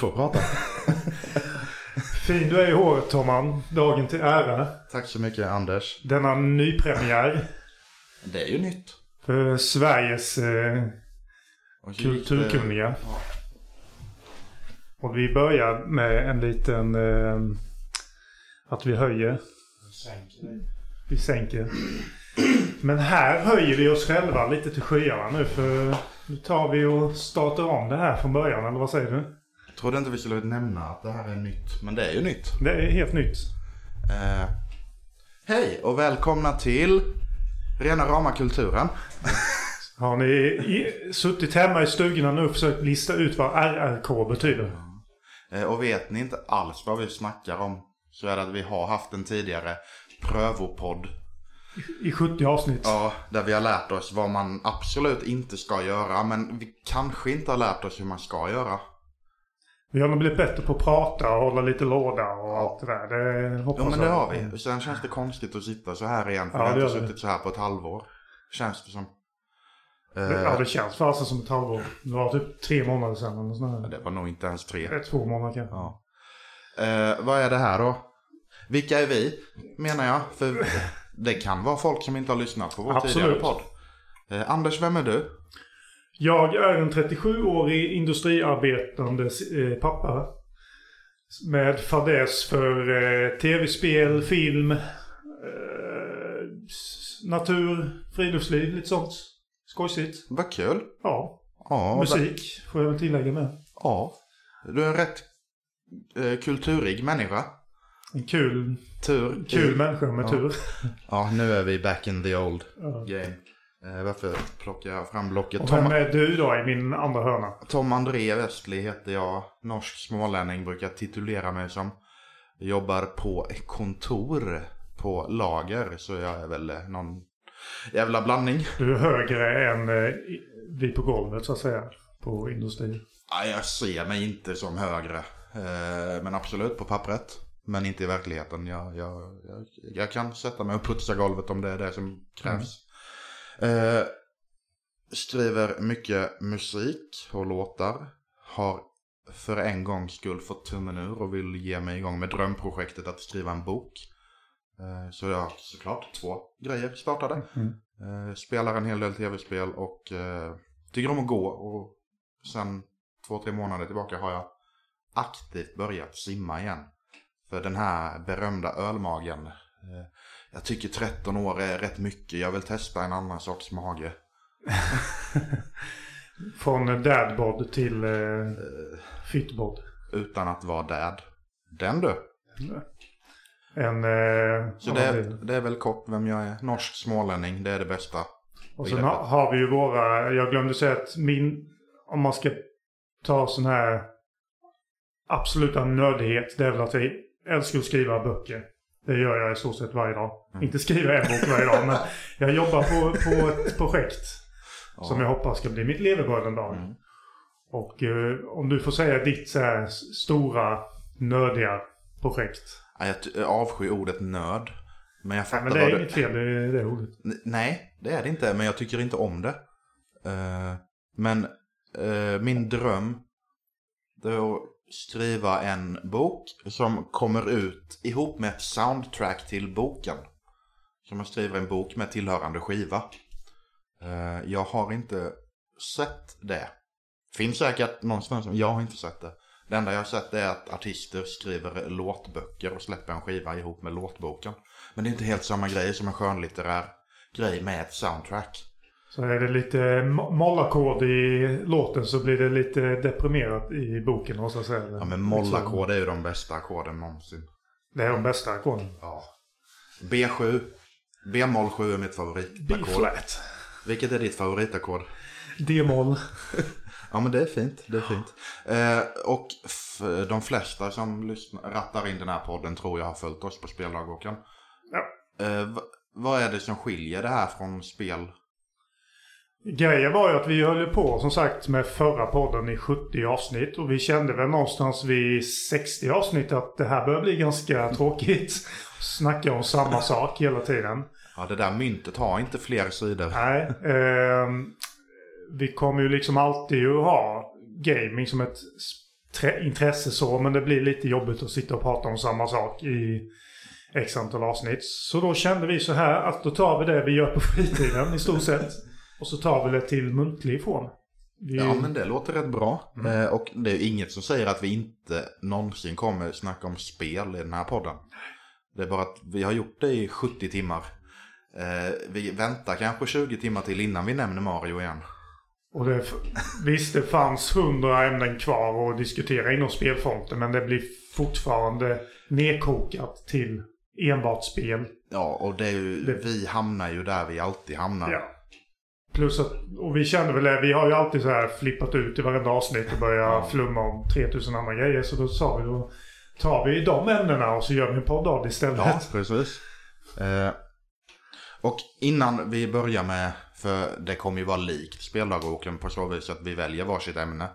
får prata. Fin du är i håret Tomman. Dagen till ära. Tack så mycket Anders. Denna nypremiär Det är ju nytt. för Sveriges eh, det- kulturkunniga. Och vi börjar med en liten... Eh, att vi höjer. Vi sänker. Men här höjer vi oss själva lite till skyarna nu för nu tar vi och startar om det här från början, eller vad säger du? Trodde inte vi skulle nämna att det här är nytt. Men det är ju nytt. Det är helt nytt. Eh, hej och välkomna till Rena rama kulturen. Har ni i, suttit hemma i stugorna nu och försökt lista ut vad RRK betyder? Eh, och vet ni inte alls vad vi snackar om så är det att vi har haft en tidigare prövopodd. I 70 avsnitt. Ja, där vi har lärt oss vad man absolut inte ska göra. Men vi kanske inte har lärt oss hur man ska göra. Vi har nog blivit bättre på att prata och hålla lite låda och allt det där. Det hoppas Jo men det jag. har vi. Sen känns det konstigt att sitta så här igen. För Ja, vi har det inte det. suttit så här på ett halvår. Känns det som. Eh, Ja, det känns fasen som ett halvår. Det var typ tre månader sedan eller där. det var nog inte ens tre. Eh, Två månader kanske. Ja. Eh, vad är det här då? Vilka är vi? Menar jag. För det kan vara folk som inte har lyssnat på vår Absolut. tidigare podd. Eh, Anders, vem är du? Jag är en 37-årig industriarbetande eh, pappa. Med fadäs för eh, tv-spel, film, eh, natur, friluftsliv, lite sånt. Skojsigt. Vad kul. Ja, Ja, musik får jag väl tillägga med. Ja. Du är en rätt eh, kulturig människa. En kul, Tur. kul människa med Ja. tur. Ja, nu är vi back in the old Ja. game. Eh, varför plockar jag fram blocket? Och Tom, vem är du då i min andra hörna? Tom André Westli heter jag. Norsk smålänning brukar titulera mig som. Jobbar på kontor på lager. Så jag är väl eh, någon jävla blandning. Du är högre än eh, vi på golvet så att säga. På industrin. Nej, jag ser mig inte som högre. Men absolut på pappret. Men inte i verkligheten. Jag, jag, jag, jag kan sätta mig och putsa golvet om det är det som krävs. Eh, skriver mycket musik och låtar. Har för en gångs skull fått tummen ur och vill ge mig igång med drömprojektet att skriva en bok. Eh, så jag har såklart två grejer startade. Mm. Eh, spelar en hel del tv-spel och eh, tycker om att gå. Och sen två, tre månader tillbaka har jag aktivt börjat simma igen. För den här berömda ölmagen. Jag tycker 13 år är rätt mycket. Jag vill testa en annan sorts mage. Från dadbod till eh, fitbod. Utan att vara dad. Den du. En... Eh, Så det, är- det är väl kort vem jag är. Norsk smålänning, det är det bästa. Och sen ha, har vi ju våra... Jag glömde säga att min... Om man ska ta sån här absoluta nördighet. Det är väl att jag älskar att skriva böcker. Det gör jag i stort sett varje dag. Mm. Inte skriva en bok varje dag men jag jobbar på, på ett projekt. Ja. Som jag hoppas ska bli mitt levebröd en dag. Mm. Och eh, om du får säga ditt så här stora nördiga projekt. Ja, Jag avskyr ordet nörd. Men jag Nej, fattar men det är du... inget fel i det ordet. Nej, det är det inte. Men jag tycker inte om det. Eh, men eh, min dröm det är att skriva en bok som kommer ut ihop med ett soundtrack till boken. Som man skriver en bok med tillhörande skiva. Eh, jag har inte sett det. Finns säkert någonstans, men jag har inte sett det. Det enda jag har sett är att artister skriver låtböcker och släpper en skiva ihop med låtboken. Men det är inte helt samma grej som en skönlitterär grej med ett soundtrack. Så är det lite mo- mollackord i låten så blir det lite deprimerat i boken. Och så säga. Ja men mollackord är ju de bästa ackorden någonsin. Det är de bästa ackorden. Ja. B7. B-moll 7 är mitt favoritackord. B-flat. Vilket är ditt favoritackord? D-moll. Ja men det är fint, det är fint. Eh, och de flesta som lyssnar, rattar in den här podden tror jag har följt oss på speldagboken. Ja. Eh, vad är det som skiljer det här från spel? Grejen var ju att vi höll på som sagt med förra podden i 70 avsnitt. Och vi kände väl någonstans vid 60 avsnitt att det här börjar bli ganska tråkigt. Snacka om samma sak hela tiden. Ja det där myntet har inte fler sidor. Nej. ehm, vi kommer ju liksom alltid att ha gaming som ett intresse så. Men det blir lite jobbigt att sitta och prata om samma sak i x antal avsnitt. Så då kände vi så här att då tar vi det vi gör på fritiden i stort sett. Och så tar vi det till muntlig form. Vi, Ja, men det låter rätt bra. Eh, och det är inget som säger att vi inte någonsin kommer snacka om spel i den här podden. Det är bara att vi har gjort det i 70 timmar. Eh, vi väntar kanske 20 timmar till innan vi nämner Mario igen. Och det, visst, det fanns hundra ämnen kvar att diskutera inom spelfronten. Men det blir fortfarande nedkokat till enbart spel. Ja, och det är ju, Det- vi hamnar ju där vi alltid hamnar. Ja. Plus att, och vi känner väl det, vi har ju alltid så här flippat ut i varenda avsnitt och börjat flumma om 3000 andra grejer. Så då sa vi då tar vi de ämnena och så gör vi en podd av det istället. Ja, precis. Eh, och innan vi börjar med, för det kommer ju vara likt speldagboken på så vis att vi väljer varsitt ämne.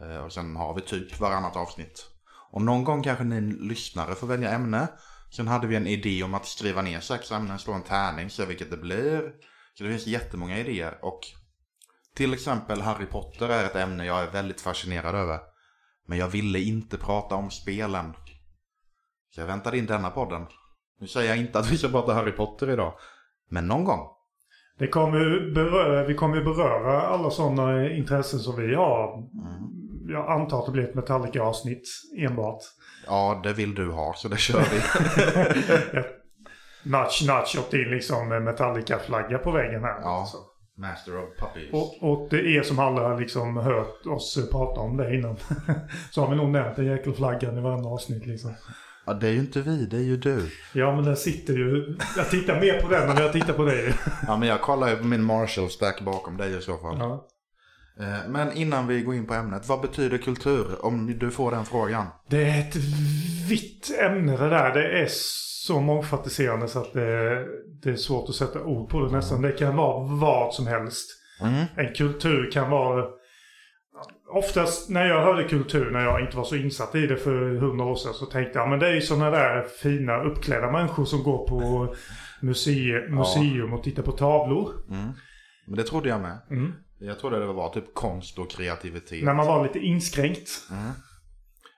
Eh, och sen har vi typ varannat avsnitt. Och någon gång kanske ni lyssnare får välja ämne. Sen hade vi en idé om att skriva ner sex ämnen, slå en tärning, se vilket det blir. Så det finns jättemånga idéer. Och till exempel Harry Potter är ett ämne jag är väldigt fascinerad över. Men jag ville inte prata om spelen. Så jag väntade in denna podden. Nu säger jag inte att vi ska prata Harry Potter idag. Men någon gång. Det kommer beröra, vi kommer beröra alla sådana intressen som vi har. Mm. Jag antar att det blir ett Metallica-avsnitt enbart. Ja, det vill du ha, så det kör vi. Nudge, nudge åkte in liksom Metallica-flagga på väggen här. Ja. Så. Master of Puppies. Och, och det är som alla har liksom hört oss prata om det innan. så har vi nog nämnt den jäkelflaggan i varandra avsnitt liksom. Ja, det är ju inte vi, det är ju du. Ja men den sitter ju. Jag tittar mer på den än jag tittar på dig. Ja, men jag kollar ju på min Marshall-stack bakom dig i så fall. Ja. Eh, Men innan vi går in på ämnet, vad betyder kultur? Om du får den frågan. Det är ett vitt ämne det där. Det är så mångfacetterande så att det, det är svårt att sätta ord på det nästan. Det kan vara vad som helst. Mm. En kultur kan vara... Oftast när jag hörde kultur, när jag inte var så insatt i det för hundra år sedan, så tänkte jag men det är ju sådana där fina uppklädda människor som går på museum, museum och tittar på tavlor. Mm. Men det trodde jag med. Mm. Jag trodde det var typ konst och kreativitet. När man var lite inskränkt. Mm.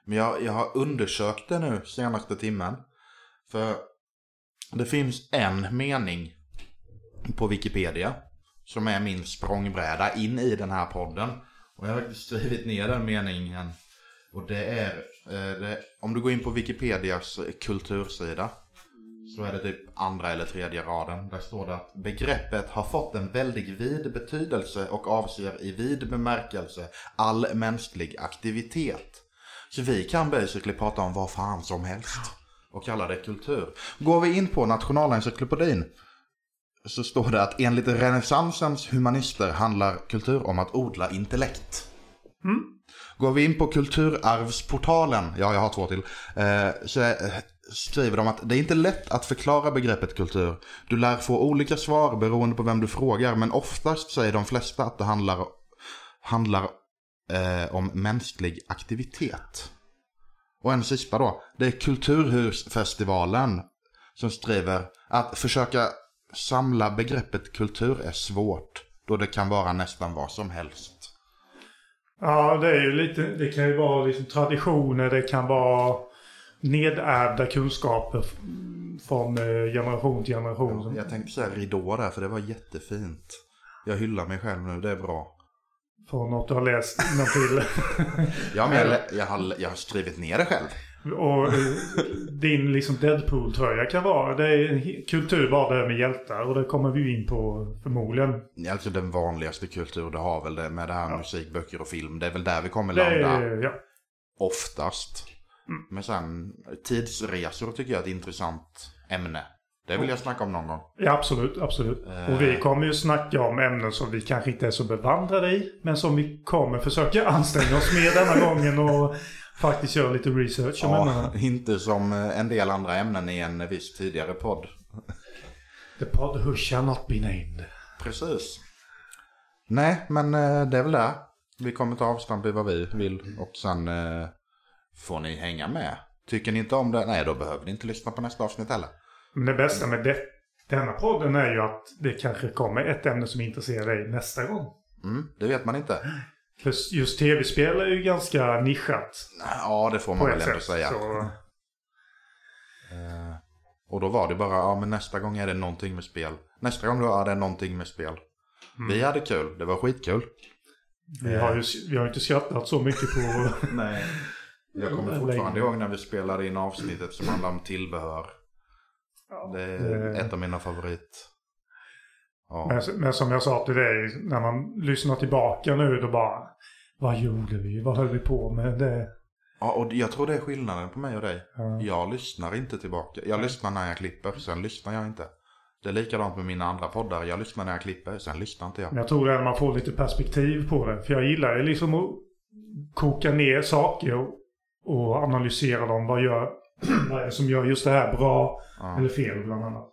Men jag, jag har undersökt det nu senaste timmen. För det finns en mening på Wikipedia som är min språngbräda in i den här podden. Och jag har skrivit ner den meningen. Och det är, eh, det, om du går in på Wikipedias kultursida så är det typ andra eller tredje raden. Där står det att begreppet har fått en väldigt vid betydelse och avser i vid bemärkelse all mänsklig aktivitet. Så vi kan basically prata om vad fan som helst och kalla det kultur. Går vi in på Nationalencyklopedin så står det att enligt renässansens humanister handlar kultur om att odla intellekt. Går vi in på Kulturarvsportalen, ja jag har två till, eh, så skriver de att det är inte lätt att förklara begreppet kultur. Du lär få olika svar beroende på vem du frågar, men oftast säger de flesta att det handlar, handlar eh, om mänsklig aktivitet. Och en sista då, det är Kulturhusfestivalen som skriver att försöka samla begreppet kultur är svårt, då det kan vara nästan vad som helst. Ja, det är ju lite, det kan ju vara liksom traditioner, det kan vara nedärvda kunskaper från eh, generation till generation. Jag tänkte säga ridå där, för det var jättefint. Jag hyllar mig själv nu, det är bra. Från något du har läst till. Ja, men jag, jag, har, jag har skrivit ner det själv. Och eh, din liksom Deadpool-tröja kan vara, det är kultur bara det med hjältar och det kommer vi in på förmodligen. Alltså den vanligaste kultur du har väl det med det här musik, böcker och film. Det är väl där vi kommer Det landa är, ja. oftast. Men sen tidsresor tycker jag är ett intressant ämne. Det vill jag snacka om någon gång. ja, absolut, absolut. Eh. Och vi kommer ju snacka om ämnen som vi kanske inte är så bevandrade i, men som vi kommer försöka anstränga oss med denna gången och faktiskt göra lite research om Ja, ämnena. inte som eh, en del andra ämnen i en viss tidigare podd. The pod who shall not be named. Precis. Nej, men eh, det är väl det. Vi kommer ta avstamp i vad vi vill och sen eh, får ni hänga med. Tycker ni inte om det, nej då behöver ni inte lyssna på nästa avsnitt heller. Men det bästa med det, denna podden är ju att det kanske kommer ett ämne som intresserar dig nästa gång. Mm, det vet man inte. För just tv-spel är ju ganska nischat. Ja, det får man väl ändå säga. Så, Eh, och då var det bara, ja men nästa gång är det någonting med spel. Nästa gång då är det någonting med spel. Mm. Vi hade kul, det var skitkul. vi, har ju, vi har inte skrattat så mycket på... Nej. Jag kommer fortfarande ihåg när vi spelade in avsnittet som handlade om tillbehör. Det är ett av mina favorit. Ja. men, men som jag sa till dig, när man lyssnar tillbaka nu då bara... Vad gjorde vi? Vad höll vi på med? Det, ja, och jag tror det är skillnaden på mig och dig. ja. Jag lyssnar inte tillbaka. Jag lyssnar när jag klipper, sen lyssnar jag inte. Det är likadant med mina andra poddar. Jag lyssnar när jag klipper, sen lyssnar inte jag. Men jag tror när man får lite perspektiv på det. För jag gillar ju liksom att koka ner saker och, och analysera dem. Vad, gör, vad är det som gör just det här bra Ja. eller fel bland annat.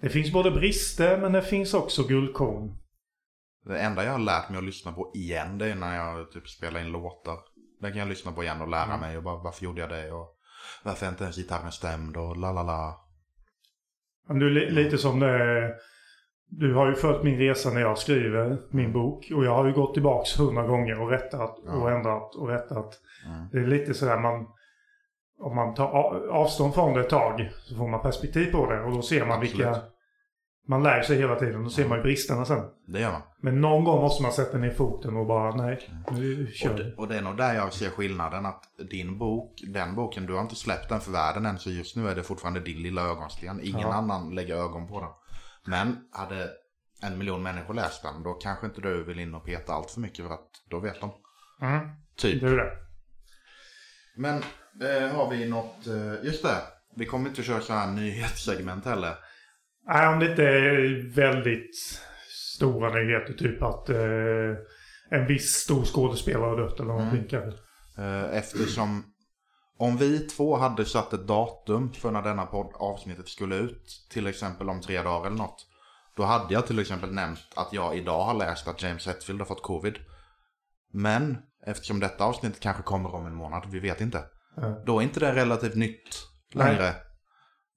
Det finns både brister men det finns också guldkorn. Det enda jag har lärt mig att lyssna på igen, det är när jag typ spelar in låtar. Den kan jag lyssna på igen och lära Mm. mig och bara varför gjorde jag det och varför är inte ens gitarren stämd och la la la. Du lite som det Du har ju följt min resa när jag skriver min bok. Och jag har ju gått tillbaks hundra gånger och rättat och Ja. ändrat och rättat. Mm. Det är lite sådär man... Om man tar avstånd från det ett tag så får man perspektiv på det och då ser man vilka... Absolut. Man lär sig hela tiden. Då ser man ju bristerna sen. Det gör man. Men någon gång måste man sätta ner foten och bara nej, nu kör Och vi. det, och det är nog där jag ser skillnaden att din bok, den boken, du har inte släppt den för världen än så just nu är det fortfarande din lilla ögonsten. Ingen Ja. annan lägger ögon på den. Men hade en miljon människor läst den, då kanske inte du vill in och peta allt för mycket för att då vet de. Mm, Typ. det är det. Men eh, har vi något, eh, just det. Vi kommer inte köra så här nyhetssegment heller. Nej, om det inte är väldigt stora nyheter. Typ att eh, en viss stor skådespelare har dött eller någonting kanske. Eh, eftersom om vi två hade satt ett datum för när denna podd avsnittet skulle ut, till exempel om tre dagar eller något. Då hade jag till exempel nämnt att jag idag har läst att James Hetfield har fått covid. Men eftersom detta avsnitt kanske kommer om en månad, vi vet inte. Ja. Då är inte det relativt nytt Nej. längre.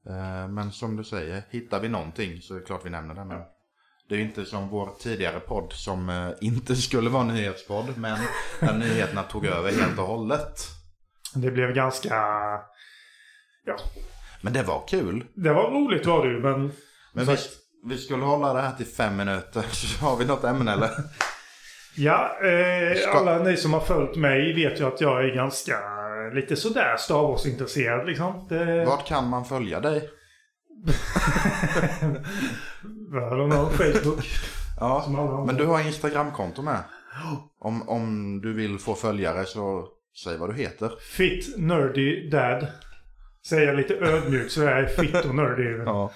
Eh, Men som du säger, hittar vi någonting så är det klart vi nämner det. Men det är ju inte som vår tidigare podd som eh, inte skulle vara en nyhetspodd. Men där nyheterna tog över helt och hållet. Det blev ganska... Ja, Men det var kul. det var roligt var det ju men... Men vi, vi skulle hålla det här till fem minuter. Så har vi något ämne eller? Ja, eh, Ska- alla ni som har följt mig vet ju att jag är ganska lite sådär Star Wars-intresserad liksom. Det... Vart kan man följa dig? Don't know, Facebook. Ja, men du har Instagramkonto med. Om, om du vill få följare så säg vad du heter. Fit Nerdy Dad. Säger jag lite ödmjukt så jag är fit och nerdy. Ja.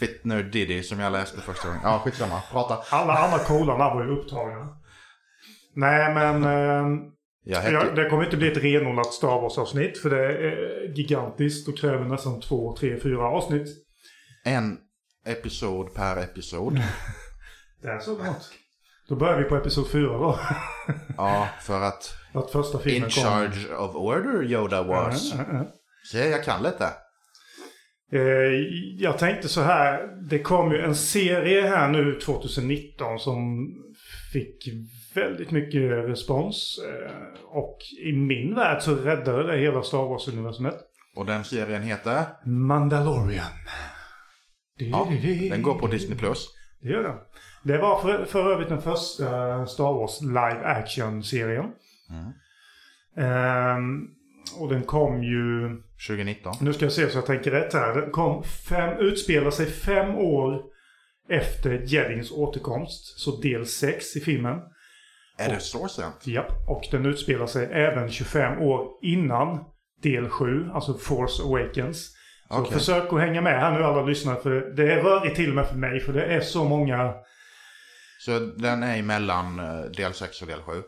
Fitner Diddy som jag läste första gången. Ja, skitsamma. Prata. Alla andra coola namn var ju upptagna. Nej men eh, Jag hette... ja, det kommer inte bli ett renodlat Star Wars-avsnitt. För det är gigantiskt och kräver nästan två, tre, fyra avsnitt. En episod per episod. Det är så gott. Då börjar vi på episod fyra då. Ja, för att att första filmen in kom. charge of order Yoda was. Ja, ja, ja. Se, jag kan lite. Eh, Jag tänkte så här. Det kom ju en serie här nu 2019 som fick väldigt mycket respons. eh, Och i min värld så räddade det hela Star Wars-universumet. Och den serien heter? Mandalorian. Ja, den går på Disney+. Plus. Det gör den. Det var för, för övrigt den första Star Wars live action-serien. Mm. Ehm, och den kom ju... 2019. Nu ska jag se så jag tänker rätt här. Den kom fem, utspelar sig fem år efter Jedins återkomst. Så del 6 i filmen. Är det så sent? Japp. Och den utspelar sig även 25 år innan del 7, alltså Force Awakens. Så Okej. försök att hänga med här nu alla lyssnare för det är rörigt till och med för mig för det är så många... Så den är emellan eh, del 6 och del 7?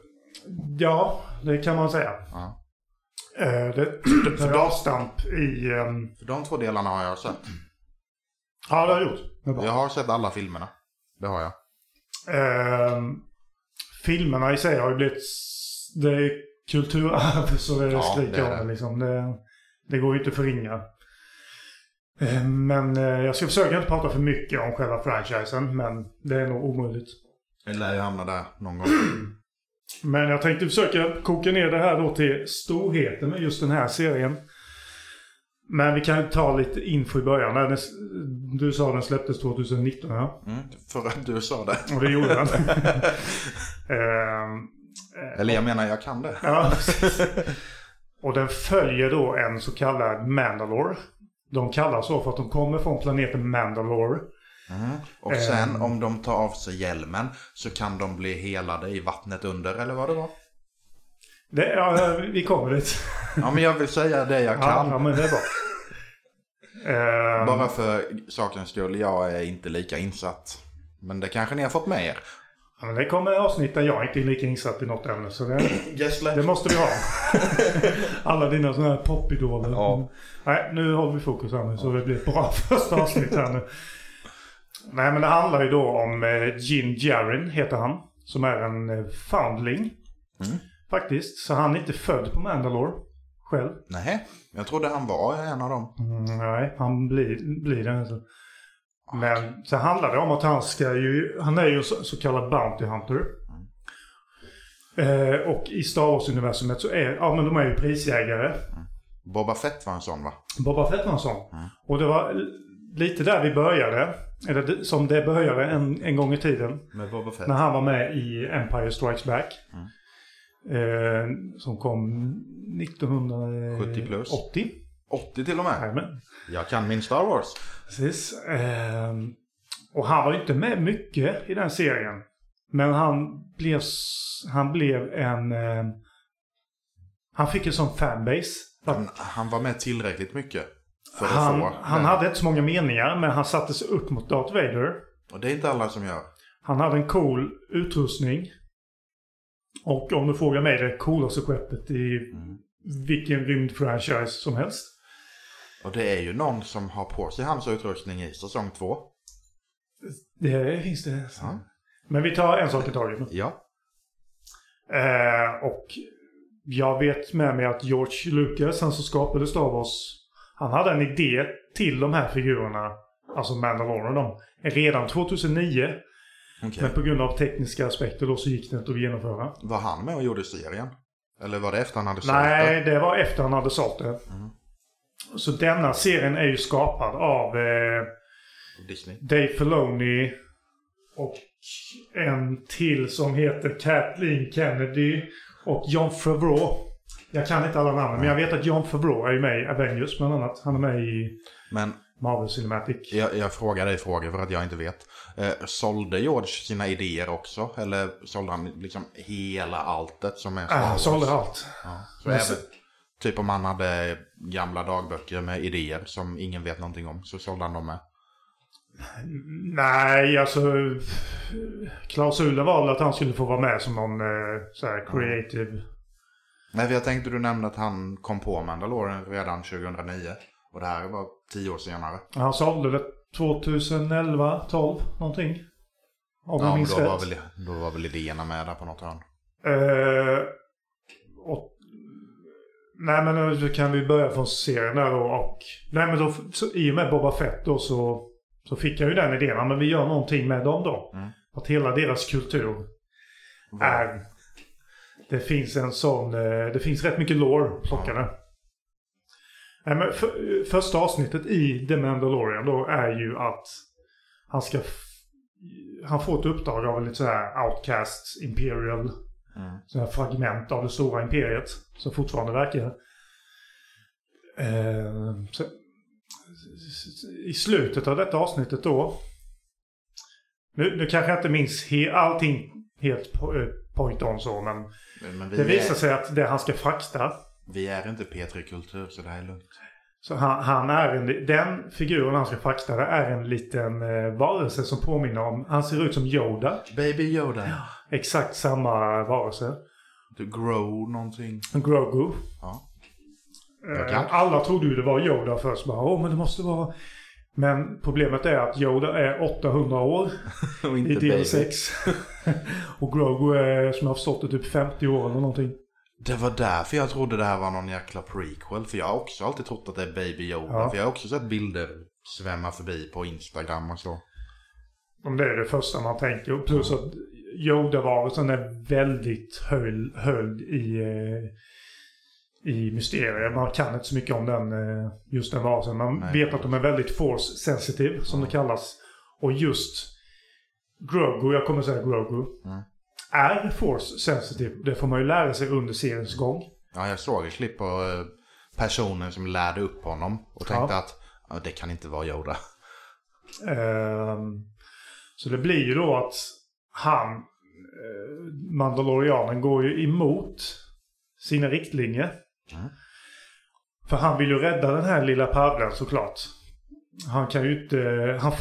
Ja, det kan man säga. Ja. Eh, det tar avstamp i... ehm, För de två delarna har jag sett. ja, det har jag gjort. Det. Jag har sett alla filmerna. Det har jag. Ehm, filmerna i sig har ju blivit... Det är kulturarv så det Ja, skriker det är om det. det liksom. Det, det går ju inte att förringa. Ehm, men eh, jag ska försöka inte prata för mycket om själva franchisen men det är nog omöjligt. Det lär ju hamna där någon gång. Men jag tänkte försöka koka ner det här då till storheten med just den här serien. Men vi kan ta lite info i början. Du sa den släpptes 2019 ja. Mm, för att du sa det. Och det gjorde den. Ehm, Eller jag menar, jag kan det. ja. Och den följer då en så kallad Mandalore. De kallas så för att de kommer från planeten Mandalore. Mm. Och sen Ehm. om de tar av sig hjälmen så kan de bli helade i vattnet under, eller vad det var? Det, ja, vi kommer dit. Ja, men jag vill säga det jag Ja, kan. ja men det är bra. Bara för sakens skull, jag är inte lika insatt. Men det kanske ni har fått med er. Ja, det kommer avsnitt där jag inte är lika insatt i något ämne. Så det, Gessle. det måste vi ha. Alla dina sådana här popidoler. Ja. Nej, nu håller vi fokus här nu så det blir ett bra första avsnitt här nu. Nej, men det handlar ju då om eh, Jin Jarin, heter han. Som är en eh, foundling. Mm. Faktiskt. Så han är inte född på Mandalore själv. Nej, jag trodde han var en av dem. Mm, nej, han blir, blir det. Alltså. Men så handlar det om att han ska ju, han är ju så, så kallad Bounty Hunter. Eh, och i Star Wars-universumet så är, ja men de är ju prisjägare. Boba Fett var en sån va? Boba Fett var en sån. Och det var lite där vi började. Eller det- som det började en, en gång i tiden. Med Boba Fett? När han var med i Empire Strikes Back. Eh, som kom 1980. 70 plus. 80. 80 till och med. Jajamän. Jag kan min Star Wars. Precis. Ehm, och han var ju inte med mycket i den serien. Men han blev, han blev en... ehm, han fick en sån fanbase. Han, han var med tillräckligt mycket. För att han, få han hade inte så många meningar, men han satte sig upp mot Darth Vader. Och det är inte alla som gör. Han hade en cool utrustning. Och om du frågar mig, det coolaste skeppet i Mm. vilken rymdfranchise som helst. Och det är ju någon som har på sig hans utrustning i säsong två. Det finns det. Ja. Men vi tar en sak i taget. Ja. Eh, och jag vet med mig att George Lucas, han som skapade Star Wars, han hade en idé till de här figurerna, alltså Mandalorian dem, redan 2009. Okej. Men på grund av tekniska aspekter då så gick det inte att genomföra. Var han med och gjorde serien? Eller var det efter han hade sålt Nej, det? det var efter han hade sålt det. Så denna serien är ju skapad av eh, Disney. Dave Filoni och en till som heter Kathleen Kennedy och John Favreau. Jag kan inte alla namnen, men jag vet att John Favreau är med i Avengers bland annat. Han är med i Men Marvel Cinematic. jag, jag frågar dig frågor för att jag inte vet. Eh, sålde George sina idéer också? Eller sålde han liksom hela alltet som är Star Ah, Wars? sålde allt. Ja. Så även, typ om han hade gamla dagböcker med idéer som ingen vet någonting om så sålde han dem med. Nej, alltså... Klausulen var väl att han skulle få vara med som någon eh, så här creative... Nej, för jag tänkte du nämnde att han kom på Mandalorian redan 2009. Och det här var tio år senare. Han sålde det 2011, 12 någonting. Om jag Ja, men minns då rätt. var, väl, då var väl idéerna med där på något hörn. Och, nej men nu kan vi börja från serien där då och... Nej men då, så, i och med Boba Fett då så, så fick jag ju den idén. Men vi gör någonting med dem då. Mm. Att hela deras kultur är... Det finns en sån... eh, Det finns rätt mycket lore plockade. Nej, men för, första avsnittet i The Mandalorian då är ju att han ska... Han får ett uppdrag av en lite så här outcast imperial Mm. sådana här fragment av det stora imperiet som fortfarande verkar. Eh, så, I slutet av detta avsnittet då. Nu, nu kanske jag inte minns he, allting helt po, eh, point on så, men Men, men det visar är, sig att det han ska frakta. vi är inte P3-kultur så det här är lugnt. Så han, han är en, den figuren han ska frakta är en liten eh, varelse som påminner om, han ser ut som Yoda. Baby Yoda. Exakt samma varelse. Du grow någonting. Grogu. Ja. Eh, kan. Alla trodde ju det var Yoda först. Bara, Åh, men det måste vara... Men problemet är att Yoda är 800 år Och i inte del baby. 6. och Grogu är, som jag har förstått det, typ 50 år eller någonting. Det var därför jag trodde det här var någon jäkla prequel. För jag har också alltid trott att det är Baby Yoda. Ja. För jag har också sett bilder svämma förbi på Instagram och så. Om det är det första man tänker. Plus att Yoda-varelsen är väldigt höll, höljd i, eh, i mysterier. Man kan inte så mycket om den, eh, just den varelsen. Man Nej. vet att de är väldigt force sensitive, som det kallas. Och just Grogu, jag kommer säga Grogu, Mm. är force sensitive. Det får man ju lära sig under seriens gång. Ja, jag såg ett klipp på eh, personen som lärde upp honom och tänkte Ja. att ja, det kan inte vara Yoda. Ehm, så det blir ju då att han, eh, Mandalorianen, går ju emot sina riktlinjer. Mm. För han vill ju rädda den här lilla parveln såklart. Han kan ju inte... Han,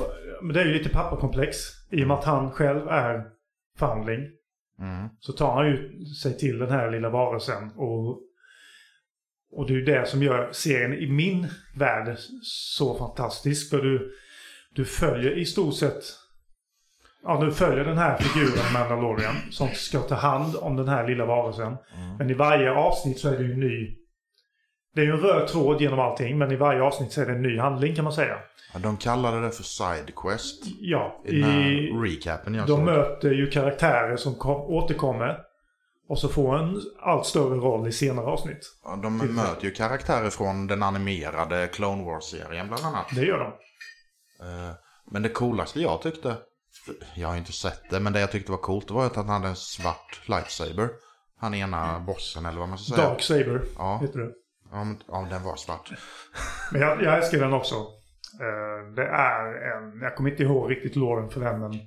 men det är ju lite pappakomplex. I och med att han själv är foundling. Mm. Så tar han ju sig till den här lilla varelsen. Och, och det är ju det som gör serien i min värld så fantastisk. För du, du följer i stort sett... Ja, du följer den här figuren Mandalorian som ska ta hand om den här lilla varelsen. Mm. Men i varje avsnitt så är det ju en ny... Det är ju en röd tråd genom allting, men i varje avsnitt så är det en ny handling kan man säga. Ja, de kallade det för Side Quest Ja, i i, recapen jag de möter ju karaktärer som kom, återkommer. Och så får en allt större roll i senare avsnitt. Ja, de möter ju karaktärer från den animerade Clone Wars-serien bland annat. Det gör de. Eh, Men det coolaste jag tyckte, jag har ju inte sett det, men det jag tyckte var coolt det var att han hade en svart lightsaber. Han ena bossen eller vad man ska säga. Dark Saber Ja. heter det. Ja, men, ja, den var svart. Men jag, jag älskar den också. Eh, det är en... Jag kommer inte ihåg riktigt låren för den, men...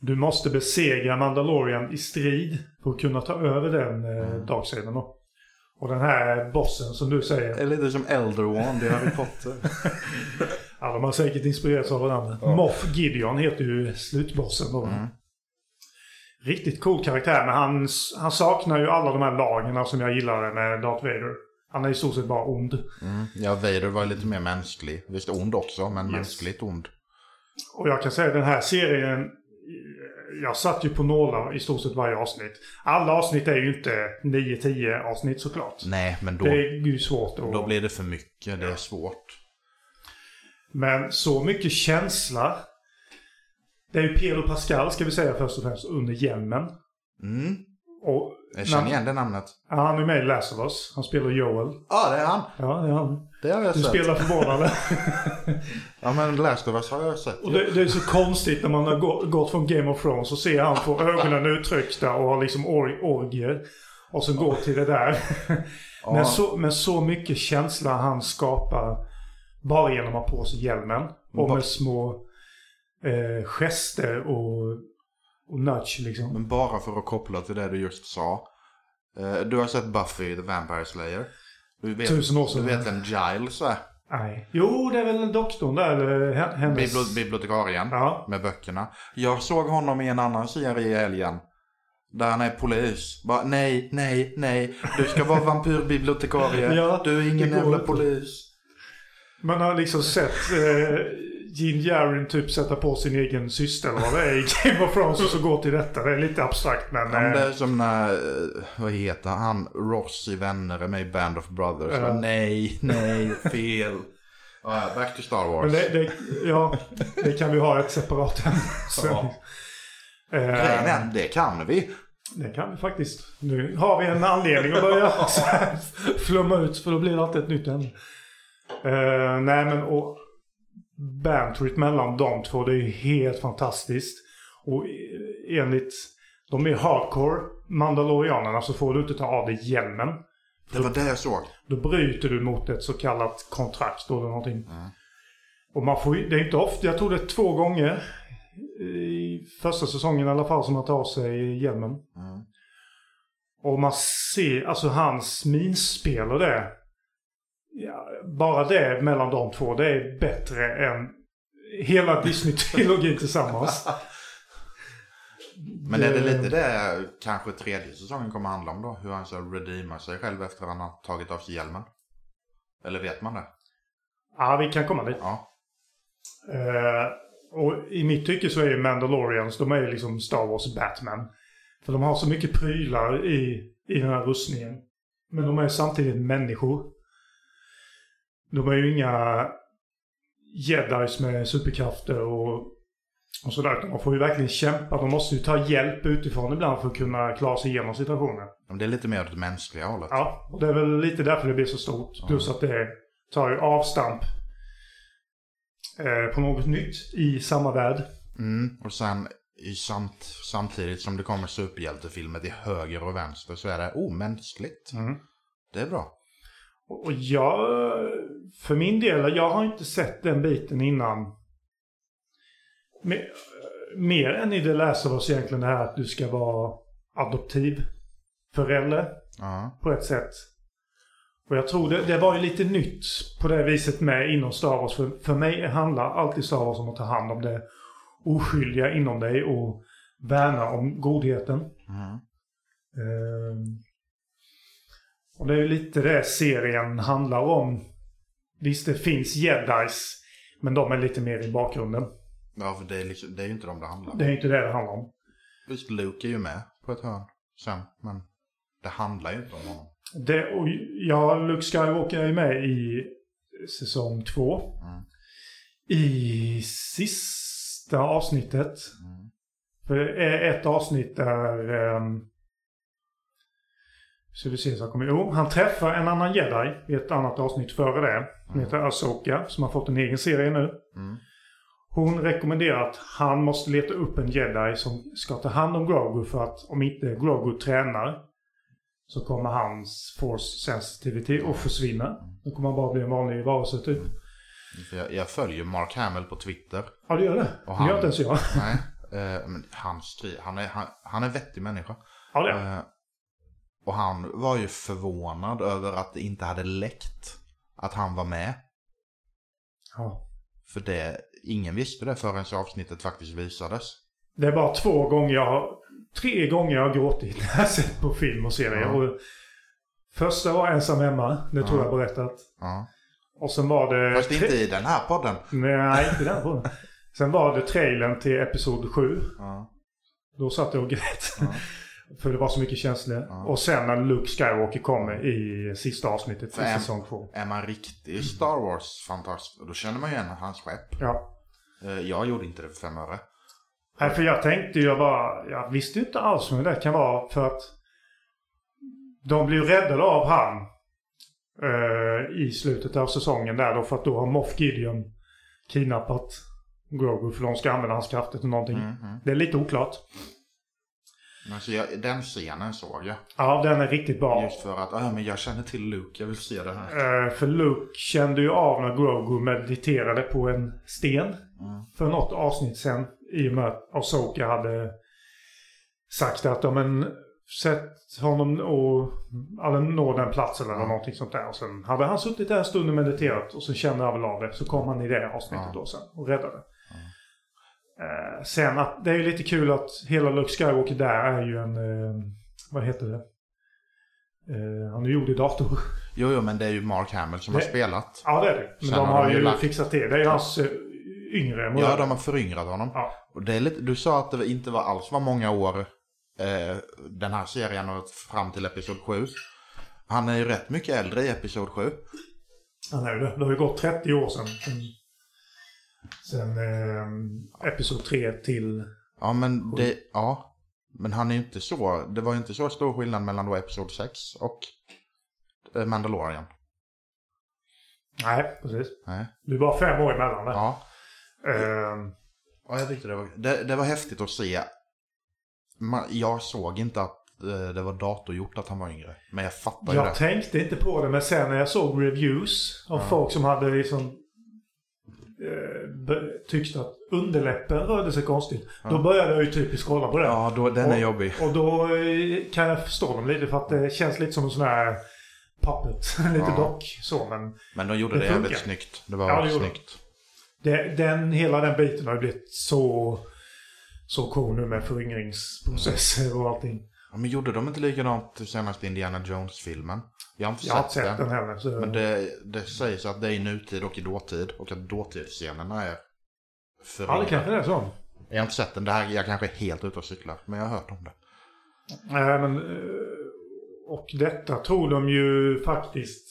Du måste besegra Mandalorian i strid för att kunna ta över den eh, Mm. Dark Sabern då. Och den här bossen som du säger. Det är lite som Elder Wand i Harry Potter. Ja, de har säkert inspirerats av varandra. Moff Gideon heter ju slutbossen då. Mm. Riktigt cool karaktär, men han, han saknar ju alla de här lagerna som jag gillade med Darth Vader. Han är i stort sett bara ond. Mm. Ja, Vader var lite mer mänsklig. Visst ond också, men mänskligt ond. Och jag kan säga den här serien, jag satt ju på nålar i stort sett varje avsnitt. Alla avsnitt är ju inte 9-10 avsnitt såklart. Nej, men då, Det är ju svårt att... då blir det för mycket. Det är svårt. Men så mycket känsla. Det är ju Pedro Pascal ska vi säga först och främst under hjälmen. Mm. Och Jag känner igen det namnet. Ja, han är med i Last of Us. Han spelar Joel. Ja, det är han. Ja, det är han. Det har jag Du sett. spelar förvånande. Ja, men Last of Us har jag sett. Och det, det är så konstigt när man har gå- gått från Game of Thrones och ser han få ögonen uttryckta och har liksom or orgier. Och så går till det där. Men, så, men så mycket känsla han skapar bara genom att ha på sig hjälmen. Och med små eh, gester och, och nudge liksom. Men bara för att koppla till det du just sa. Eh, Du har sett Buffy the Vampire Slayer. Du vet, Tusen år sedan. Du vet vem Giles är? Nej. Jo, det är väl doktorn där. Eller hen- hennes... Bibli- bibliotekarien. Ja. Med böckerna. Jag såg honom i en annan serie i helgen. Där han är polis. Bara, nej, nej, nej. Du ska vara vampyrbibliotekarie. Ja, du är ingen jävla polis. Man har liksom sett eh, Gene Jarin typ sätta på sin egen syster eller vad det är i Game of Thrones och så gå till detta. Det är lite abstrakt men... Ja, men det eh, är som när, eh, vad heter han, Ross i Vänner är med i Band of Brothers. Ja. Nej, nej, fel. Back to Star Wars. det, det, ja, det kan vi ha ett separat ämne. Ja. Grejen är, det kan vi. det kan vi faktiskt. Nu har vi en anledning att börja flumma ut för då blir det alltid ett nytt ämne. Eh, nej men och bantrit mellan de två det är ju helt fantastiskt. Och eh, enligt de är hardcore mandalorianerna så får du inte ta av dig hjälmen. Det var det jag såg. Då bryter du mot ett så kallat kontrakt eller någonting. Mm. Och man får det är inte ofta, jag tror det är två gånger i första säsongen i alla fall som man tar av sig hjälmen. Mm. Och man ser, alltså hans minspel och det. Ja, bara det mellan de två, det är bättre än hela Disney-trilogin tillsammans. Men är det lite det kanske tredje säsongen kommer handla om då? Hur han ska redeema sig själv efter att han har tagit av sig hjälmen? Eller vet man det? Ja, vi kan komma dit. Ja. Eh, och i mitt tycke så är ju Mandalorians, de är ju liksom Star Wars Batman. För de har så mycket prylar i, i den här rustningen. Men de är samtidigt människor. De är ju inga jedis med superkrafter och Och sådär. Man får ju verkligen kämpa. De måste ju ta hjälp utifrån ibland för att kunna klara sig igenom situationen. Det är lite mer åt det mänskliga hållet. Ja, och det är väl lite därför det blir så stort. Plus att det tar ju avstamp eh, på något nytt i samma värld. Mm, och sen i samt, samtidigt som det kommer superhjältefilmer till höger och vänster så är det omänskligt. Mm. Det är bra. Och jag, för min del, jag har inte sett den biten innan. Mer, mer än i det läser oss egentligen det här att du ska vara adoptiv förälder Ja. på ett sätt. Och jag tror det, det var ju lite nytt på det viset med inom Star Wars. För, för mig handlar alltid Star Wars om att ta hand om det oskyldiga inom dig och värna om godheten. Mm. Ehm, och det är ju lite det serien handlar om. Visst, det finns jedis. Men de är lite mer i bakgrunden. Ja, för det är, liksom, det är ju inte de det handlar om. Det är inte det det handlar om. Visst, Luke är ju med på ett hörn sen, men det handlar ju inte om honom. Det, och ja, Luke Skywalker är med i säsong två. Mm. I sista avsnittet. Mm. För ett avsnitt där... Um, så jag kommer Jo, han träffar en annan jedi i ett annat avsnitt före det. Som heter Asoka, som har fått en egen serie nu. Mm. Hon rekommenderar att han måste leta upp en jedi som ska ta hand om Grogu för att om inte Grogu tränar så kommer hans force sensitivity att försvinna. Då kommer han bara bli en vanlig varelse typ. Jag, jag följer Mark Hamill på Twitter. Ja, det gör det. Och Det gör han- inte ens jag. Nej, eh, men han, han, är, han, han är en vettig människa. Ja, det är. Eh, och han var ju förvånad över att det inte hade läckt att han var med. Ja. För det, ingen visste det förrän avsnittet faktiskt visades. Det bara två gånger jag. Tre gånger jag gråtit när jag sett på film och serier. Ja. Och första var Ensam hemma. Det tror Ja. jag berättat. Ja. Och sen var det... Fast inte i den här podden. Nej, inte den på. Sen var det trailern till Episod 7. Ja. Då satt jag och grät. För det var så mycket känslor. Ja. Och sen när Luke Skywalker kommer i sista avsnittet i Fem. säsong 2. Är man riktig Star Wars-fantast, då känner man ju igen hans skepp. Ja. Eh, Jag gjorde inte det för fem öre. Nej, för jag tänkte ju bara... Jag visste inte alls hur det kan vara för att... De blir ju räddade av han. eh, I slutet av säsongen där då. För att då har Moff Gideon kidnappat Grogu. För de ska använda hans krafter till någonting. Mm, mm. Det är lite oklart. Men så jag, den scenen såg jag. Ja, den är riktigt bra. Just för att, ah, men jag känner till Luke, jag vill se det här. Eh, för Luke kände ju av när Grogu mediterade på en sten. Mm. För något avsnitt sen. I och med att Asoka hade sagt att ja, men sätt honom och eller nå den platsen eller Ja. någonting sånt där. Och sen hade han suttit där en stund och mediterat och så kände han väl av det. Så kom han i det avsnittet Ja. då sen och räddade. Eh, sen att det är ju lite kul att hela Luke Skywalker där är ju en, eh, vad heter det? Eh, han är gjord i dator. Jo, jo, men det är ju Mark Hamill som har Det- spelat. Ja, det är det. Men Sen de har har de ju ju lagt- fixat det. Det är ju hans eh, yngre modell. Ja, de har föryngrat honom. Ja. Och det är lite, du sa att det inte var alls var många år eh, den här serien och fram till Episod 7. Han är ju rätt mycket äldre i Episod 7. Han är ju det. Det har ju gått 30 år sedan. Sen, eh, Episod 3 till... Ja, men det, ja. Men han är ju inte så, det var ju inte så stor skillnad mellan då Episod 6 och eh, Mandalorian. Nej, precis. Nej. Det är bara fem år emellan där. Ja. Eh, Ja, jag tyckte det var, det, det var häftigt att se. Man, jag såg inte att eh, det var datorgjort att han var yngre. Men jag fattar ju jag det. tänkte inte på det, men sen när jag såg reviews av Ja. folk som hade liksom tyckte att underläppen rörde sig konstigt. Då började jag ju typiskt kolla på det. Ja, då, den är Och- jobbig. Och då eh, kan jag förstå dem lite för att det känns lite som en sån här puppet. lite Ja. dock så men Men de gjorde Det det, jävligt snyggt. Det var Ja, det snyggt. det, den, hela den biten har ju blivit så, så cool nu med föryngringsprocesser och allting. Ja, men gjorde de inte likadant i senaste Indiana Jones-filmen? Jag har inte Jag har sett, inte sett den. den heller. Så Men det, det sägs att det är i nutid och i dåtid. Och att dåtidsscenerna är ja, det kanske är så. Jag har inte sett den. Det här, jag kanske är helt ute och cyklar. Men jag har hört om det. Nej, men, eh, och detta tror de ju faktiskt...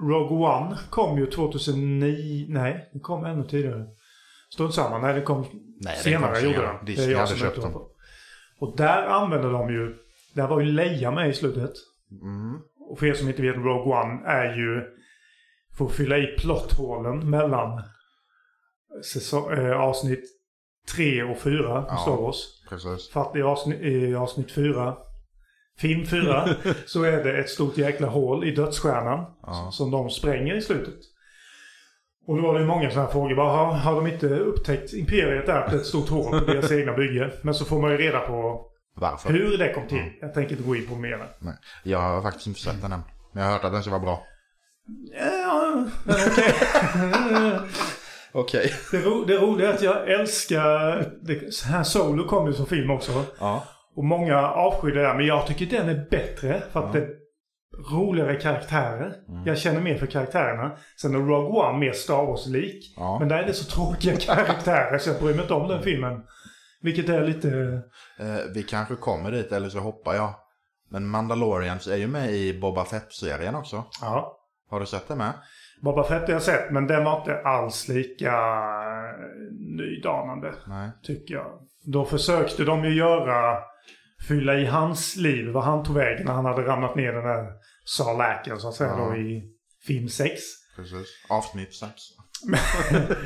Rogue One kom ju 2009. Nej, det kom ännu tidigare. Strunt samma. Nej, det kom Nej, den senare. kom gjorde senare. den. Disney det hade köpt på. Och där använde de ju... Där var ju Leia med i slutet. Mm. Och för er som inte vet, Rogue One är ju... För att fylla i plotthålen mellan säsong, eh, avsnitt 3 och 4 Ja. Star Wars. Precis. För att i avsnitt, i avsnitt 4, film 4, så är det ett stort jäkla hål i dödsstjärnan. Ja. Som de spränger i slutet. Och då var det ju många sådana här frågor. Bara, har, har de inte upptäckt Imperiet är ett stort hål på deras egna bygge? Men så får man ju reda på Varför? hur det kom till. Jag tänker inte gå in på mer. Nej. Jag har faktiskt inte sett den än. Men jag har hört att den ska vara bra. Ja, okej. Okej. det, ro, det roliga är att jag älskar... Det, så här Solo kom ju som film också. Ja. Och många avskyr det där. Men jag tycker den är bättre. För att det är roligare karaktärer. Mm. Jag känner mer för karaktärerna. Sen är Rogue One mer Star Wars-lik. Ja. Men där är det så tråkiga karaktärer så jag bryr mig inte om den filmen. Vilket är lite... Eh, vi kanske kommer dit, eller så hoppar jag. Men Mandalorians är ju med i Boba Fett-serien också. Ja. Har du sett det med? Boba Fett har jag sett, men den var inte alls lika eh, nydanande. Nej. Tycker jag. Då försökte de ju göra... Fylla i hans liv, vad han tog vägen när han hade ramlat ner den där salaken så att säga Ja. då i film 6. Precis. Avsnitt 6.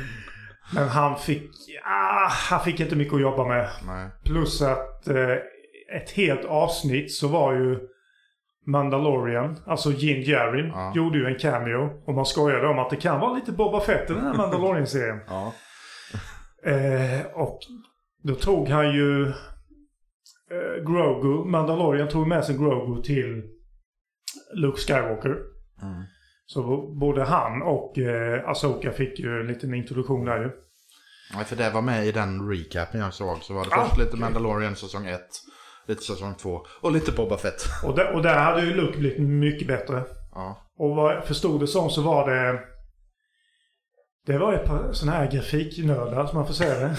Men han fick... Ah, han fick inte mycket att jobba med. Nej. Plus att eh, ett helt avsnitt så var ju Mandalorian, alltså Jin Jarin, Ja. gjorde ju en cameo. Och man skojade om att det kan vara lite Boba Fett i den här Mandalorian-serien. Ja. eh, och då tog han ju eh, Grogu, Mandalorian tog med sig Grogu till Luke Skywalker. Mm. Så både han och eh, Asoka fick ju en liten introduktion där ju. Nej, för det var med i den recapen jag såg. Så var det Ah, först lite. Mandalorian säsong 1. Lite säsong 2. Och lite Boba Fett. Och där, och där hade ju Luke blivit mycket bättre. Ja. Och vad jag förstod det som så var det... Det var ett par sådana här grafiknördar som man får säga det.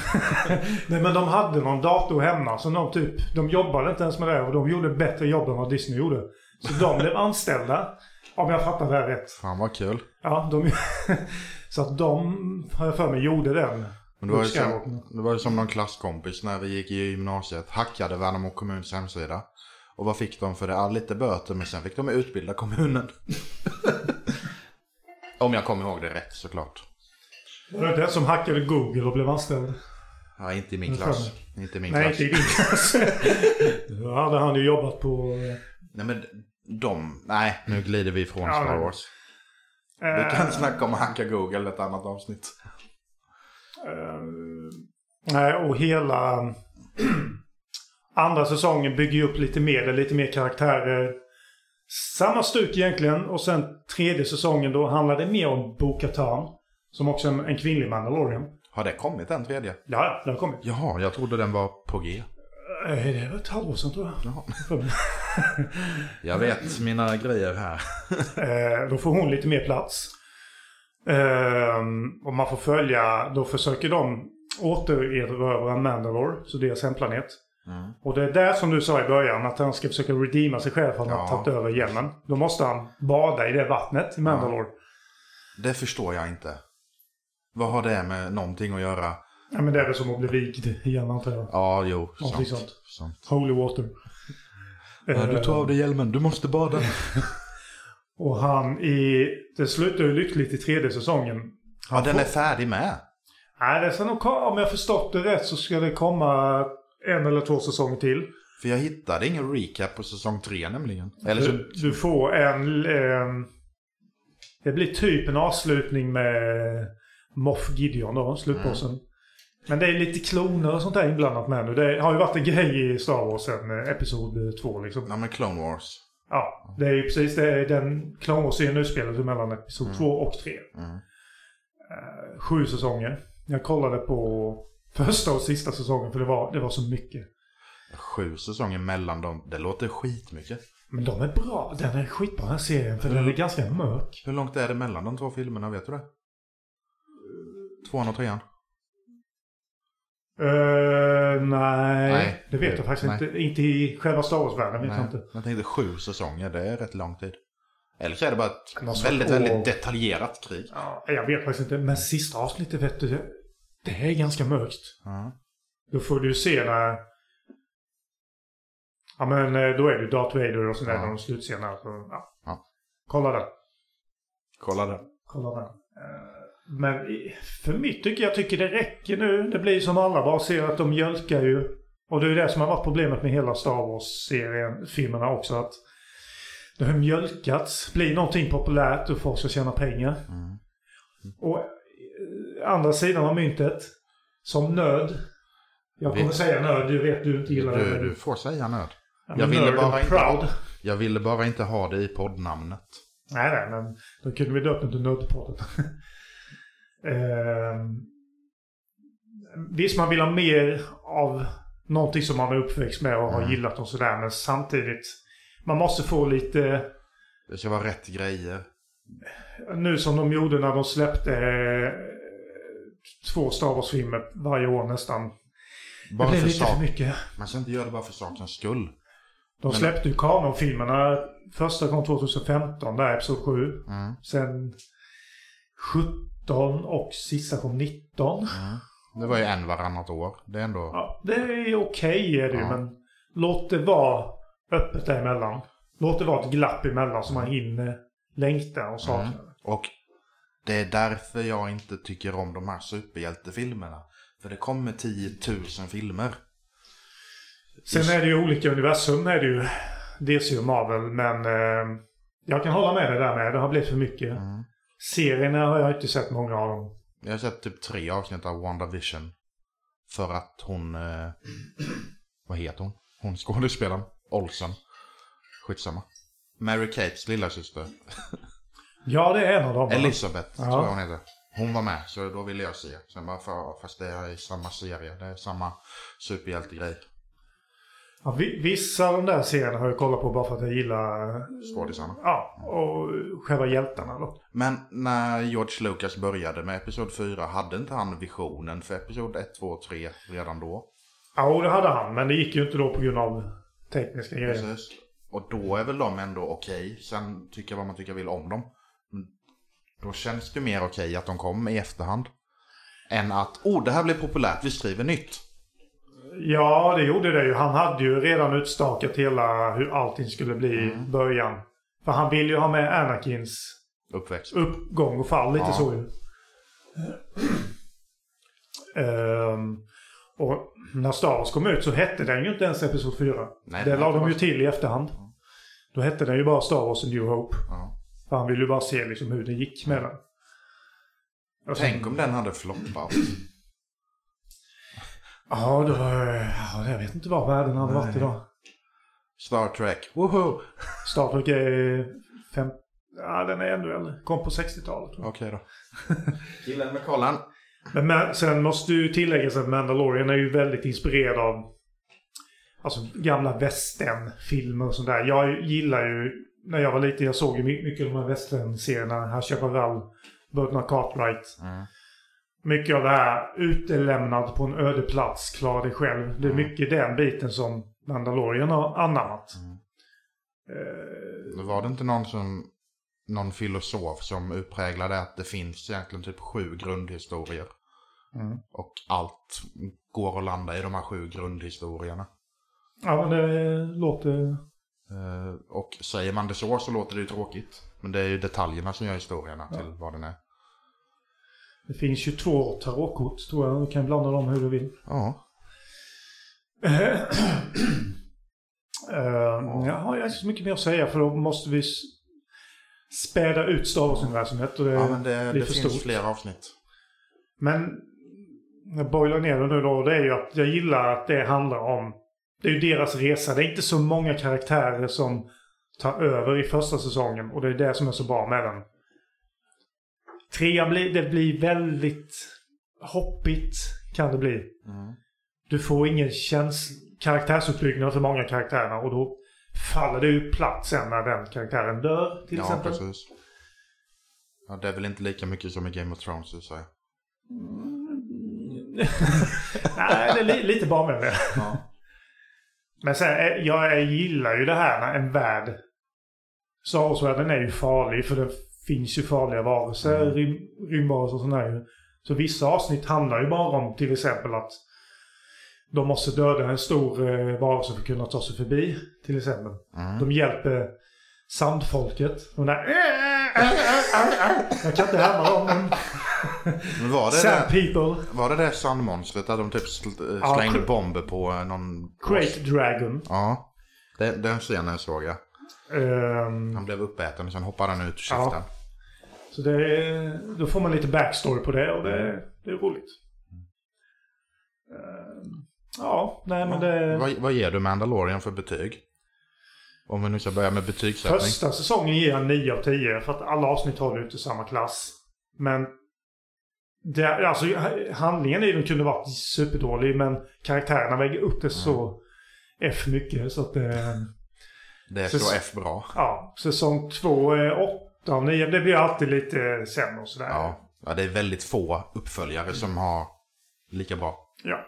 Nej men de hade någon dator hemma så de typ... De jobbade inte ens med det och de gjorde bättre jobb än vad Disney gjorde. Så de blev anställda. Om jag fattar det här rätt. Fan vad kul. Ja, de... så att de, har jag för mig, gjorde den. Men det var, ju som, det var ju som någon klasskompis när vi gick i gymnasiet. Hackade Värnamo kommuns hemsida. Och vad fick de för det? Ja, lite böter men sen fick de utbilda kommunen. Om jag kommer ihåg det rätt såklart. Var det den som hackade Google och blev anställd? Ja, inte i min klass. Inte i min Nej, klass. inte i din klass. Då hade han ju jobbat på... Nej men de, nej nu glider vi ifrån Ja, Star. Wars. Vi eh, kan snacka om att hacka Google ett annat avsnitt. Eh, nej, och hela andra säsongen bygger ju upp lite mer. Lite mer karaktärer. Samma stuk egentligen. Och sen tredje säsongen då handlar det mer om Bo-Katan. Som också är en, en kvinnlig Mandalorian. Har det kommit den tredje? Ja, den har kommit. Jaha, jag trodde den var på G. Eh, Det var ett halvår sedan tror jag. Jag vet mina grejer här. Eh, då får hon lite mer plats. Ehm, och man får följa, då försöker de återerövra Mandalore, så deras hemplanet. Mm. Och det är där som du sa i början, att han ska försöka redeema sig själv för att han Ja. har tagit över Yemen. Då måste han bada i det vattnet i Mandalore. Det förstår jag inte. Vad har det med någonting att göra? Ja. men det är väl som att bli vigd igen antar jag. Ja, jo. Någonting Sant. sånt. sant. Holy water. Ja, du tar av dig hjälmen, du måste bada. Och han i... Det slutar ju lyckligt i tredje säsongen. Ja, Han den får- är färdig med. Nej, det ska nog, ko- om jag förstått det rätt så ska det komma en eller två säsonger till. För jag hittade ingen recap på säsong tre nämligen. Eller så... Du, du får en... ehm, det blir typ en avslutning med Moff Gideon då, slutbossen. Mm. Men det är lite kloner och sånt där inblandat med nu. Det har ju varit en grej i Star Wars sen eh, Episod 2 liksom. Ja, men Clone Wars. Ja, det är ju precis det. Är den Clone Wars-serien utspelar sig mellan Episod Mm. 2 och 3. Mm. Eh, sju säsonger. Jag kollade på första och sista säsongen för det var, det var så mycket. Sju säsonger mellan dem. Det låter skitmycket. Men de är bra. Den är skitbra den här serien för den Mm. är ganska mörk. Hur långt är det mellan de två filmerna, vet du det? Tvåan och trean? Uh, nej, Nej. det vet jag faktiskt Nej. inte. Inte i själva Star Wars-världen vet jag inte. jag tänkte sju säsonger, det är rätt lång tid. Eller så är det bara ett svårt väldigt, att- väldigt detaljerat krig. Ja, jag vet faktiskt inte. Men sista avsnittet vet du. Det är ganska mörkt. Ja. Då får du se när... Ja men eh, då är det Darth Vader och så där Ja. de slutscenerna. Så, ja. Ja. Kolla den. Kolla där. Kolla den. Eh, Men för mitt tycker jag tycker det räcker nu. Det blir som alla bara ser att de mjölkar ju. Och det är det som har varit problemet med hela Star Wars-serien, filmerna också. Att det har mjölkats. Blir någonting populärt och folk ska tjäna pengar. Mm. Och eh, andra sidan av myntet. Som nöd. Jag kommer Vet- säga nöd, du vet du inte gillar det. Du, men du får säga nöd. Ja, jag ville bara inte proud. Jag ville bara inte ha det i poddnamnet. Nej, nej, men då kunde vi döpt den till Nördpodden. Ehm, visst, man vill ha mer av någonting som man är uppväxt med och har Mm. gillat och sådär. Men samtidigt, man måste få lite... Det ska vara rätt grejer. Nu som de gjorde när de släppte eh, två Star Wars-filmer varje år nästan. Bara det blev för lite för mycket. Man ska inte göra det bara för sakens skull. De Men- släppte ju kanonfilmerna. Första kom 2015, där Episod 7. Mm. Sen 17 och sista kom 19. Mm. Det var ju en varannat år. Det är ändå... Ja, det är okej är det ju, Ja. men låt det vara öppet däremellan. Låt det vara ett glapp emellan så man hinner längta och sakna Mm. Och det är därför jag inte tycker om de här superhjältefilmerna. För det kommer 10 000 filmer. Sen är det ju olika universum är det ju. DC och Marvel, men eh, jag kan hålla med dig där med. Det har blivit för mycket. Mm. Serierna har jag inte sett många av dem. Jag har sett typ tre avsnitt av WandaVision. För att hon... Eh, vad heter hon? Hon skådespelaren. Olsen. Skitsamma. Mary Kates lillasyster. Ja, det är en av dem. Elisabeth Ja. tror jag hon heter. Hon var med, så då ville jag se. Sen bara, för, fast det är samma serie. Det är samma superhjältegrej. Ja, vi- vissa av de där serierna har jag kollat på bara för att jag gillar eh, Skådisarna. ja, och själva hjältarna då. Men när George Lucas började med Episod 4, hade inte han visionen för Episod 1, 2 och 3 redan då? Ja, det hade han, men det gick ju inte då på grund av tekniska grejer. Precis. Och då är väl de ändå okej. Sen tycker jag vad man tycker vill om dem. Då känns det mer okej att de kom i efterhand. Än att, oh det här blir populärt, vi skriver nytt. Ja, det gjorde det ju. Han hade ju redan utstakat hela hur allting skulle bli i Mm. början. För han ville ju ha med Anakins Uppväxt. uppgång och fall, lite Ja. så ju. Ehm, och när Star Wars kom ut så hette den ju inte ens Episod 4. Nej, det la de ju till i efterhand. Då hette den ju bara Star Wars A New Hope. Ja. För han ville ju bara se liksom hur det gick med den. Tänk om den hade floppat. Ja, då, ja, jag vet inte vad världen hade varit idag. Star Trek, woho! Star Trek är fem... Ja, den är ännu äldre. Kom på 60-talet. tror jag. Okej då. Killen med kollen. Men, men sen måste ju tilläggas att Mandalorian är ju väldigt inspirerad av alltså, gamla westernfilmer och sånt där. Jag gillar ju, när jag var liten, jag såg ju my- mycket av de här western-serierna. Herr Chaparral, Burton Cartwright. Mm. Mycket av det här utelämnad på en öde plats, klara dig själv. Det är Mm. mycket den biten som Mandalorian har anammat. Mm. Eh, var det inte någon som någon filosof som utpräglade att det finns egentligen typ sju grundhistorier. Mm. Och allt går att landa i de här sju grundhistorierna. Ja, men det låter... Eh, och säger man det så så låter det ju tråkigt. Men det är ju detaljerna som gör historierna Ja. till vad den är. Det finns ju två tarotkort tror jag. Du kan blanda dem hur du vill. Ja. Uh, jag har inte så mycket mer att säga för då måste vi späda ut Star Wars-universumet. och det- ja men det, det finns stort. fler avsnitt. Men jag boilar ner det nu då. Det är ju att jag gillar att det handlar om... Det är ju deras resa. Det är inte så många karaktärer som tar över i första säsongen. Och det är det som är så bra med den. Trean blir, det blir väldigt hoppigt kan det bli. Mm. Du får ingen käns- karaktärsuppbyggnad för många karaktärerna och då faller det ju platt sen när den karaktären dör till Ja, exempel. precis. Ja, det är väl inte lika mycket som i Game of Thrones, så att säga. Nej, det är li- lite det. Ja. Men sen, eh, jag gillar ju det här när en värld... Star Wars-världen är ju farlig för det finns ju farliga varelser, Mm. rym, rymdvarelser och sådana här. Så vissa avsnitt handlar ju bara om till exempel att de måste döda en stor eh, varelse för att kunna ta sig förbi. Till exempel. Mm. De hjälper sandfolket. De där... Jag kan inte härma dem. Men... Men var det, Sand det, people. var det det sandmonstret där de typ sl- Ja, slängde cr- bomber på eh, någon... Great Dragon. Ja. Den, den scenen såg jag. Ehm, Han blev uppäten och sen hoppade han ut ur Ja. käften. så det då får man lite backstory på det och det, det är roligt. Ehm, ja, nej men det... Vad, vad ger du Mandalorian för betyg? Om vi nu ska börja med betygssättning. Första säsongen ger jag 9 av 10 för att alla avsnitt håller ju inte samma klass. Men det, alltså, handlingen i den kunde varit superdålig men karaktärerna väger upp det så F mycket så att det... Det Så- så F bra. Ja, säsong 2 är 8 av 9. Det blir alltid lite sämre och sådär. Ja. ja, det är väldigt få uppföljare som har lika bra. Ja.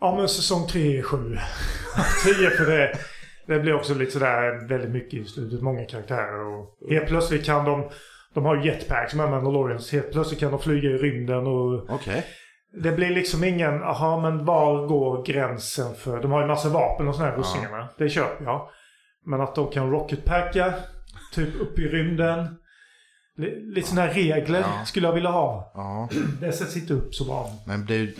Ja, men säsong 3 är 7. 10 för det. Det blir också lite sådär väldigt mycket i slutet. Många karaktärer och helt plötsligt kan de... De har ju jetpacks med Mandalorians. Helt plötsligt kan de flyga i rymden och... Okej. Det blir liksom ingen... Aha, men var går gränsen för... De har ju massa vapen och sådana här russingarna. Det köper jag. Men att de kan rocketpacka. Typ upp i rymden. Li- Lite sådana här regler Ja. skulle jag vilja ha. Ja, Det sätts inte upp så bra. men det är,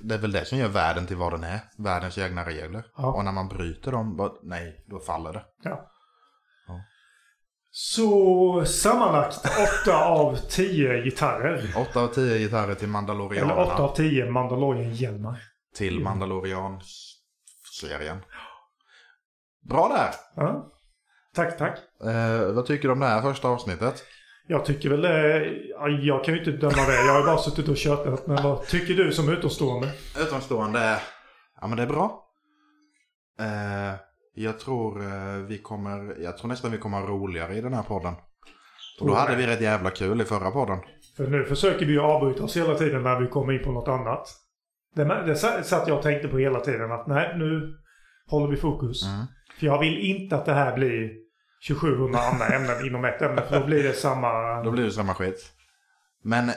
det är väl det som gör världen till vad den är. Världens egna regler. Ja. Och när man bryter dem, nej, då faller det. Ja. Ja. Så sammanlagt 8 av 10 gitarrer. 8 av 10 gitarrer till Eller Mandalorianerna. 8 av 10 Mandalorian-hjälmar. Till Mandalorians-serien. Bra där! Ja. Tack, tack. Eh, vad tycker du om det här första avsnittet? Jag tycker väl det... ja, Jag kan ju inte döma det. Jag har bara suttit och kört Men vad tycker du som utomstående? Utomstående, ja men det är bra. Eh, jag tror eh, vi kommer, jag tror nästan vi kommer ha roligare i den här podden. Och då hade vi rätt jävla kul i förra podden. För nu försöker vi ju avbryta oss hela tiden när vi kommer in på något annat. Det, det satt jag och tänkte på hela tiden att nej, nu håller vi fokus. Mm. För jag vill inte att det här blir 2700 andra ämnen inom ett ämne. För då blir det samma... Då blir det samma skit. Men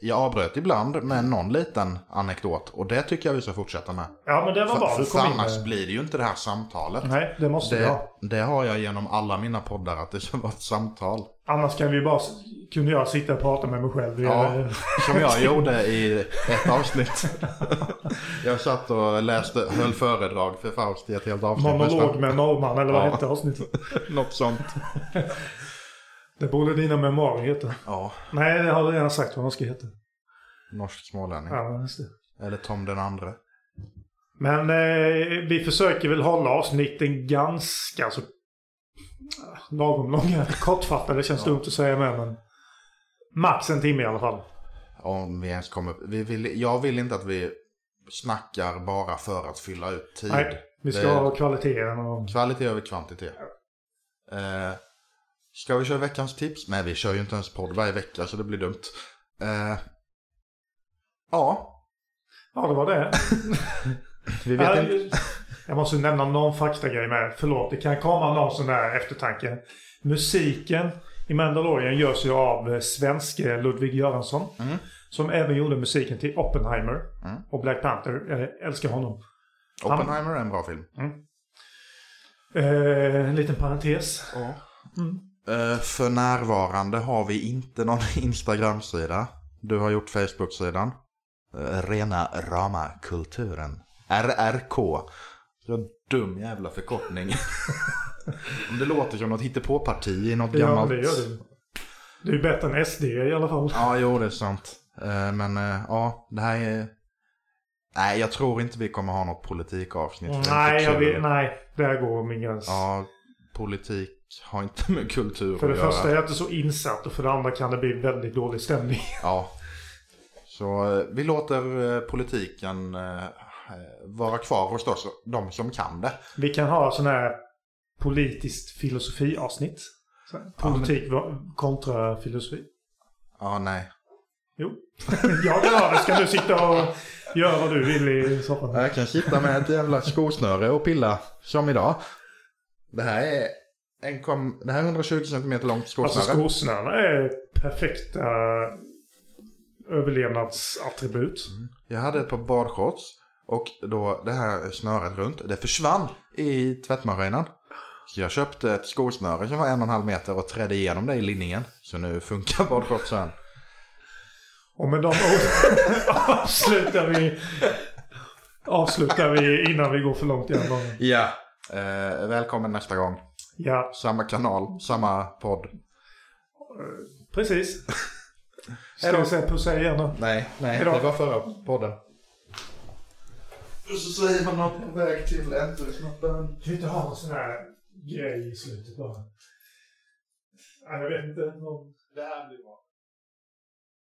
jag avbröt ibland med någon liten anekdot. Och det tycker jag vi ska fortsätta med. Ja, men det var bra. För, Du för kom in annars med... blir det ju inte det här samtalet. Nej, det måste Det, ha. det har jag genom alla mina poddar, att det ska vara ett samtal. Annars kan vi bara... Kunde jag sitta och prata med mig själv. Ja, som jag gjorde i ett avsnitt. Jag satt och läste, höll föredrag för Faust i ett helt avsnitt. Monolog med norrman eller vad Ja. hette avsnittet? Något sånt. Det borde dina memoarer heta. Ja, Nej, det har du redan sagt vad de ska heta. norsk smålänning. Ja, just det. Eller Tom den andre. Men eh, vi försöker väl hålla avsnitten ganska så lagom långa. Kortfattade känns dumt att säga med men max en timme i alla fall. Om vi ens kommer. Vi vill, jag vill inte att vi snackar bara för att fylla ut tid. Nej, vi ska Det- ha kvaliteten och... Kvalitet över kvantitet. Eh, ska vi köra veckans tips? Nej, vi kör ju inte ens podd varje vecka så det blir dumt. Eh, ja, Ja, det var det. vi vet Ja, inte. Jag måste nämna någon faktagrej med. Förlåt, det kan komma någon sån där eftertanke. Musiken i Mandalorian görs ju av eh, svenske Ludvig Göransson. Mm. Som även gjorde musiken till Oppenheimer Mm. och Black Panther. Jag älskar honom. Oppenheimer är en bra film. Eh, en liten parentes. Ja. Eh, för närvarande har vi inte någon Instagram-sida. Du har gjort Facebook-sidan. Eh, rena rama kulturen. RRK. Så dum jävla förkortning. Om det låter som något hittepåparti i något Ja, gammalt... det gör det. Det är bättre än SD i alla fall. Ja, jo det är sant. Eh, men eh, ja, det här är... Nej, jag tror inte vi kommer ha något politikavsnitt. Nej, jag vet, nej, där går min gräns. Ja, politik har inte med kultur för det att göra. första är jag inte så insatt och för det andra kan det bli väldigt dålig stämning. Ja. Så eh, vi låter eh, politiken eh, vara kvar hos oss, de som kan det. Vi kan ha sån här politiskt filosofiavsnitt. Så här, Politik va- kontra filosofi. Ja, nej. Jo. jag kan ha det. Ska du sitta och göra vad du vill i soffan? Jag kan sitta med ett jävla skosnöre och pilla, som idag. Det här är, en kom, det här är 120 cm långt Alltså skosnöre. skosnörena är perfekta överlevnadsattribut. Jag hade ett par badshorts och då det här snöret runt, det försvann i tvättmaskinen. Så jag köpte ett skosnöre som var en och en halv meter och trädde igenom det i linningen. Så nu funkar badshortsen. Och med de orden avslutar vi, avslutar vi innan vi går för långt igen. Ja. Eh, välkommen nästa gång. Ja, Samma kanal, samma podd. precis. Ska vi säga pussa igen då? Nej, nej, Hejdå. det var förra podden. Och så säger man något på väg till enter-knappen. Kan vi inte ha en sån här grej i slutet bara? Ja, jag vet inte. Någon... Det här blir bra.